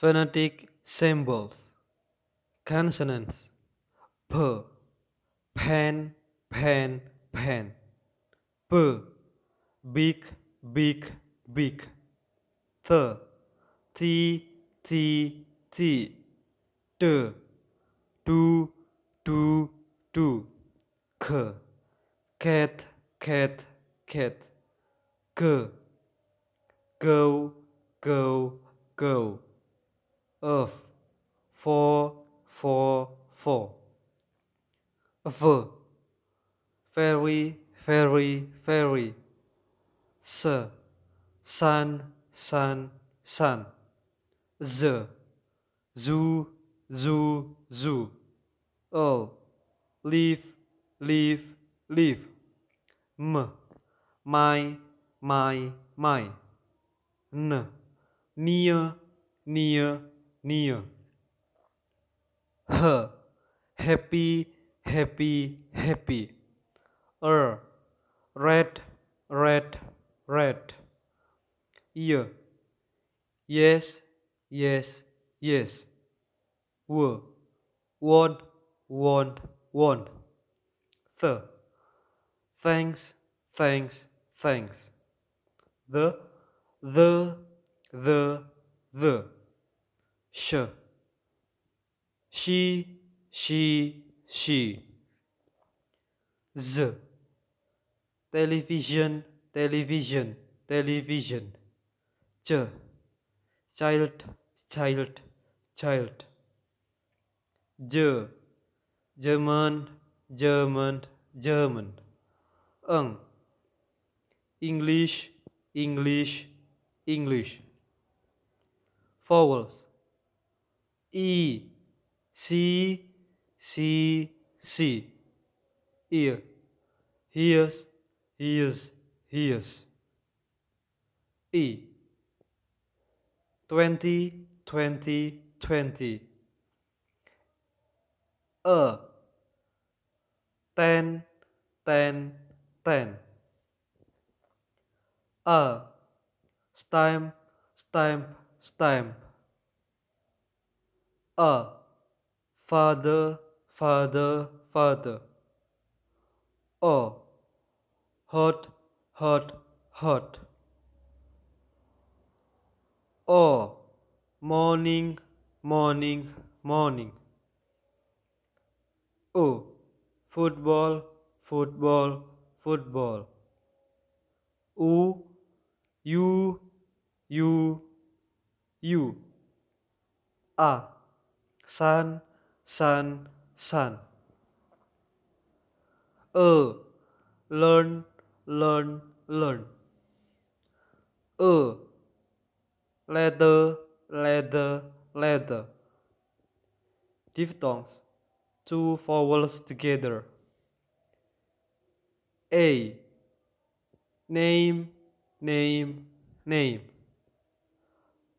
phonetic symbols, consonants, p, pen, pen, pen, p, big, big, big, th, t, t, t, t, do, do, do, k, cat, cat, cat, g, go, go, go, of, for, for, for, v, very, very, very, s, sun, sun, sun, z, zoo, zoo, zoo, all, leave, leave, leave, m, my, my, my, n, near, near, near, h, happy, happy, happy, er, red, red, red, y, yes, yes, yes, w, want, want, want, th, thanks, thanks, thanks, the, the, the, the, sh, she, she, she, z, television, television, television, ch, child, child, child, j, German, German, German, ung, English, English, English, vowels, e, c, c, c, ear, hears, hears, hears, e, twenty, twenty, twenty, a, ten, ten, ten, a, stamp, stamp, stamp, a, father, father, father, o, hot, hot, hot, o, morning, morning, morning, o, football, football, football, u, you, you, you, a, sun, sun, sun, a, learn, learn, learn, a, leather, leather, leather, diphthongs, two vowels together, a, name, name, name,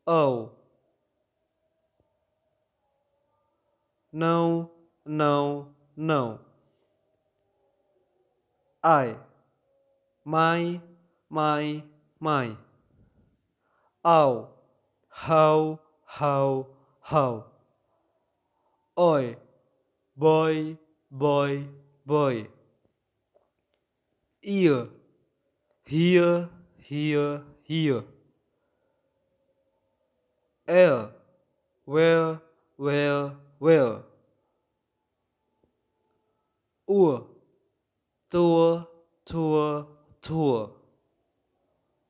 o, no, no, no, I, my, my, my, ow, how, how, how, oi, boy, boy, boy, ear, here, here, here, air, where, where, where, ur, tour, tour, tour,